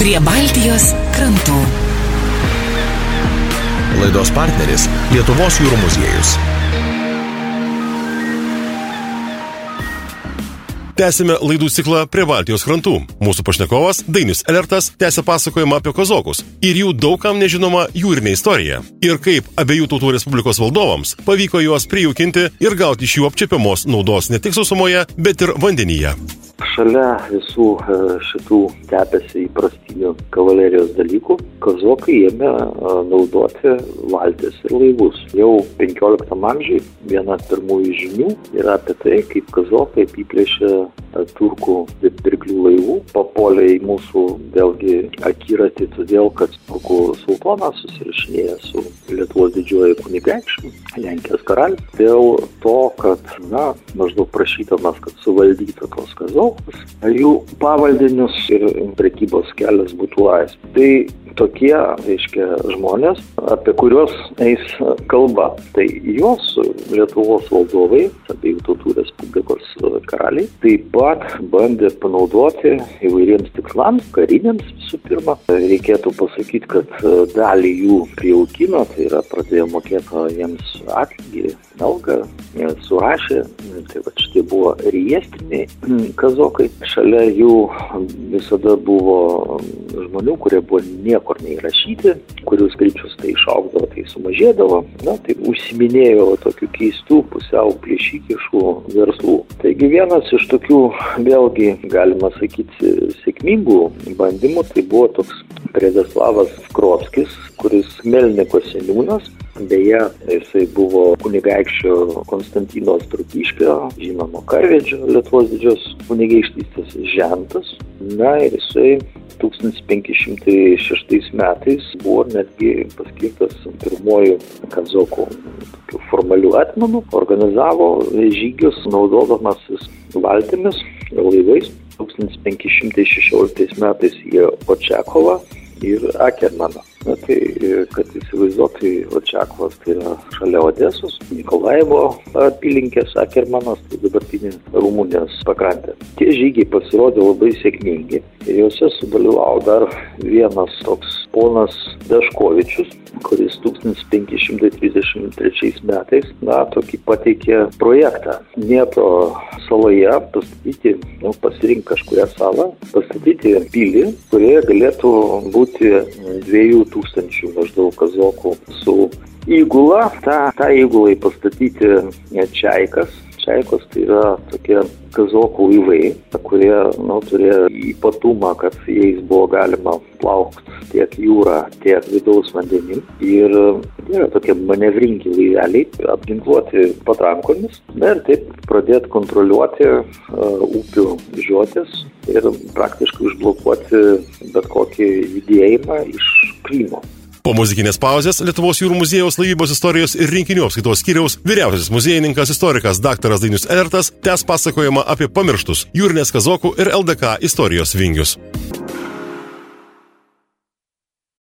prie Baltijos krantų. Laidos partneris - Lietuvos jūrų muziejus. Tęsime laidų ciklą prie Baltijos krantų. Mūsų pašnekovas Dainis Elertas tęsia pasakojimą apie kazokus ir jų daugam nežinoma jūrinė istorija. Ir kaip abiejų tautų Respublikos valdovams pavyko juos prijaukinti ir gauti iš jų apčiapiamos naudos ne tik sausumoje, bet ir vandenyje. Šalia visų e, šitų tepėsi įprastinių kavalerijos dalykų, kazokai ėmė e, naudoti valtis ir laivus. Jau 15 amžiui viena pirmųjų žinių yra apie tai, kaip kazokai apiplėšė e, turkų pirklių laivų, papuolė į mūsų vėlgi akiratį, todėl kad turkų sultonas susirašinėja su Lietuvos didžioji kunigaikščiu, Lenkijos karalius, dėl to, kad, na, maždaug prašytamas, kad suvaldytų tos kazokus, jų pavaldinius ir prekybos kelias būtų laisvas. Tai tokie, reiškia, žmonės, apie kuriuos eis kalba. Tai jos Lietuvos valdovai, abiejų tautų Respublikos karaliai, taip pat bandė panaudoti įvairiems tikslams, kariniams visų pirma. Reikėtų pasakyti, kad dalį jų prijaukino, tai yra pradėjo mokėti jiems atlygį, algą, surašė, tai va šitie buvo riestriniai kazokai. Šalia jų visada buvo žmonių, kurie buvo niekur neįrašyti, kurių skaičius tai išaugdavo, tai sumažėdavo. Na, tai užsiminėjo tokių keistų, pusiau plėšykiškų verslų. Taigi vienas iš tokių, vėlgi, galima sakyti, sėkmingų bandymų, tai buvo toks Predeslavas Skrovskis, kuris Melniko seniūnas, Beje, jisai buvo kunigaikščio Konstantino Strukiškio, žinomo karvedžio Lietuvos didžios kunigaikštystės žentas. Na ir jisai 1506 metais buvo netgi paskirtas pirmoju kazokų formalių atmenų, organizavo žygius naudodamasis valtimis laivais. 1516 metais į Očiakovą ir Akermaną. Na tai, kad įsivaizduotai, Očiakovas tai yra šalia Odesos, Nikolaivo apylinkės, Akermanas, tai dabartinė Rumunijos pakrantė. Tie žygiai pasirodė labai sėkmingi ir juose sudalyvavo dar vienas toks ponas Deškovičius, kuris 1533 metais, na, tokį pateikė projektą. Dniepro saloje pastatyti, nu, pasirink kažkurią salą, pastatyti pilį, kurioje galėtų būti dviejų tūkstančių maždaug kazokų su įgula. Ta, tą įgulai pastatyti čiaikas. Čaikos tai yra tokie kazokų laivai, kurie nu, turėjo ypatumą, kad jais buvo galima plaukti tiek jūrą, tiek vidaus vandenim. Ir yra tokie manevringi laiveliai, apginkluoti patrankomis. Na ir taip pradėti kontroliuoti uh, upių žiotis ir praktiškai užblokuoti bet kokį judėjimą iš Krymo. Po muzikinės pauzės Lietuvos jūrų muziejaus laivybos istorijos ir rinkinių apskaitos skyriaus vyriausiasis muziejininkas istorikas dr. Dainius Elertas tęs pasakojimą apie pamirštus jūrinės kazokų ir LDK istorijos vingius.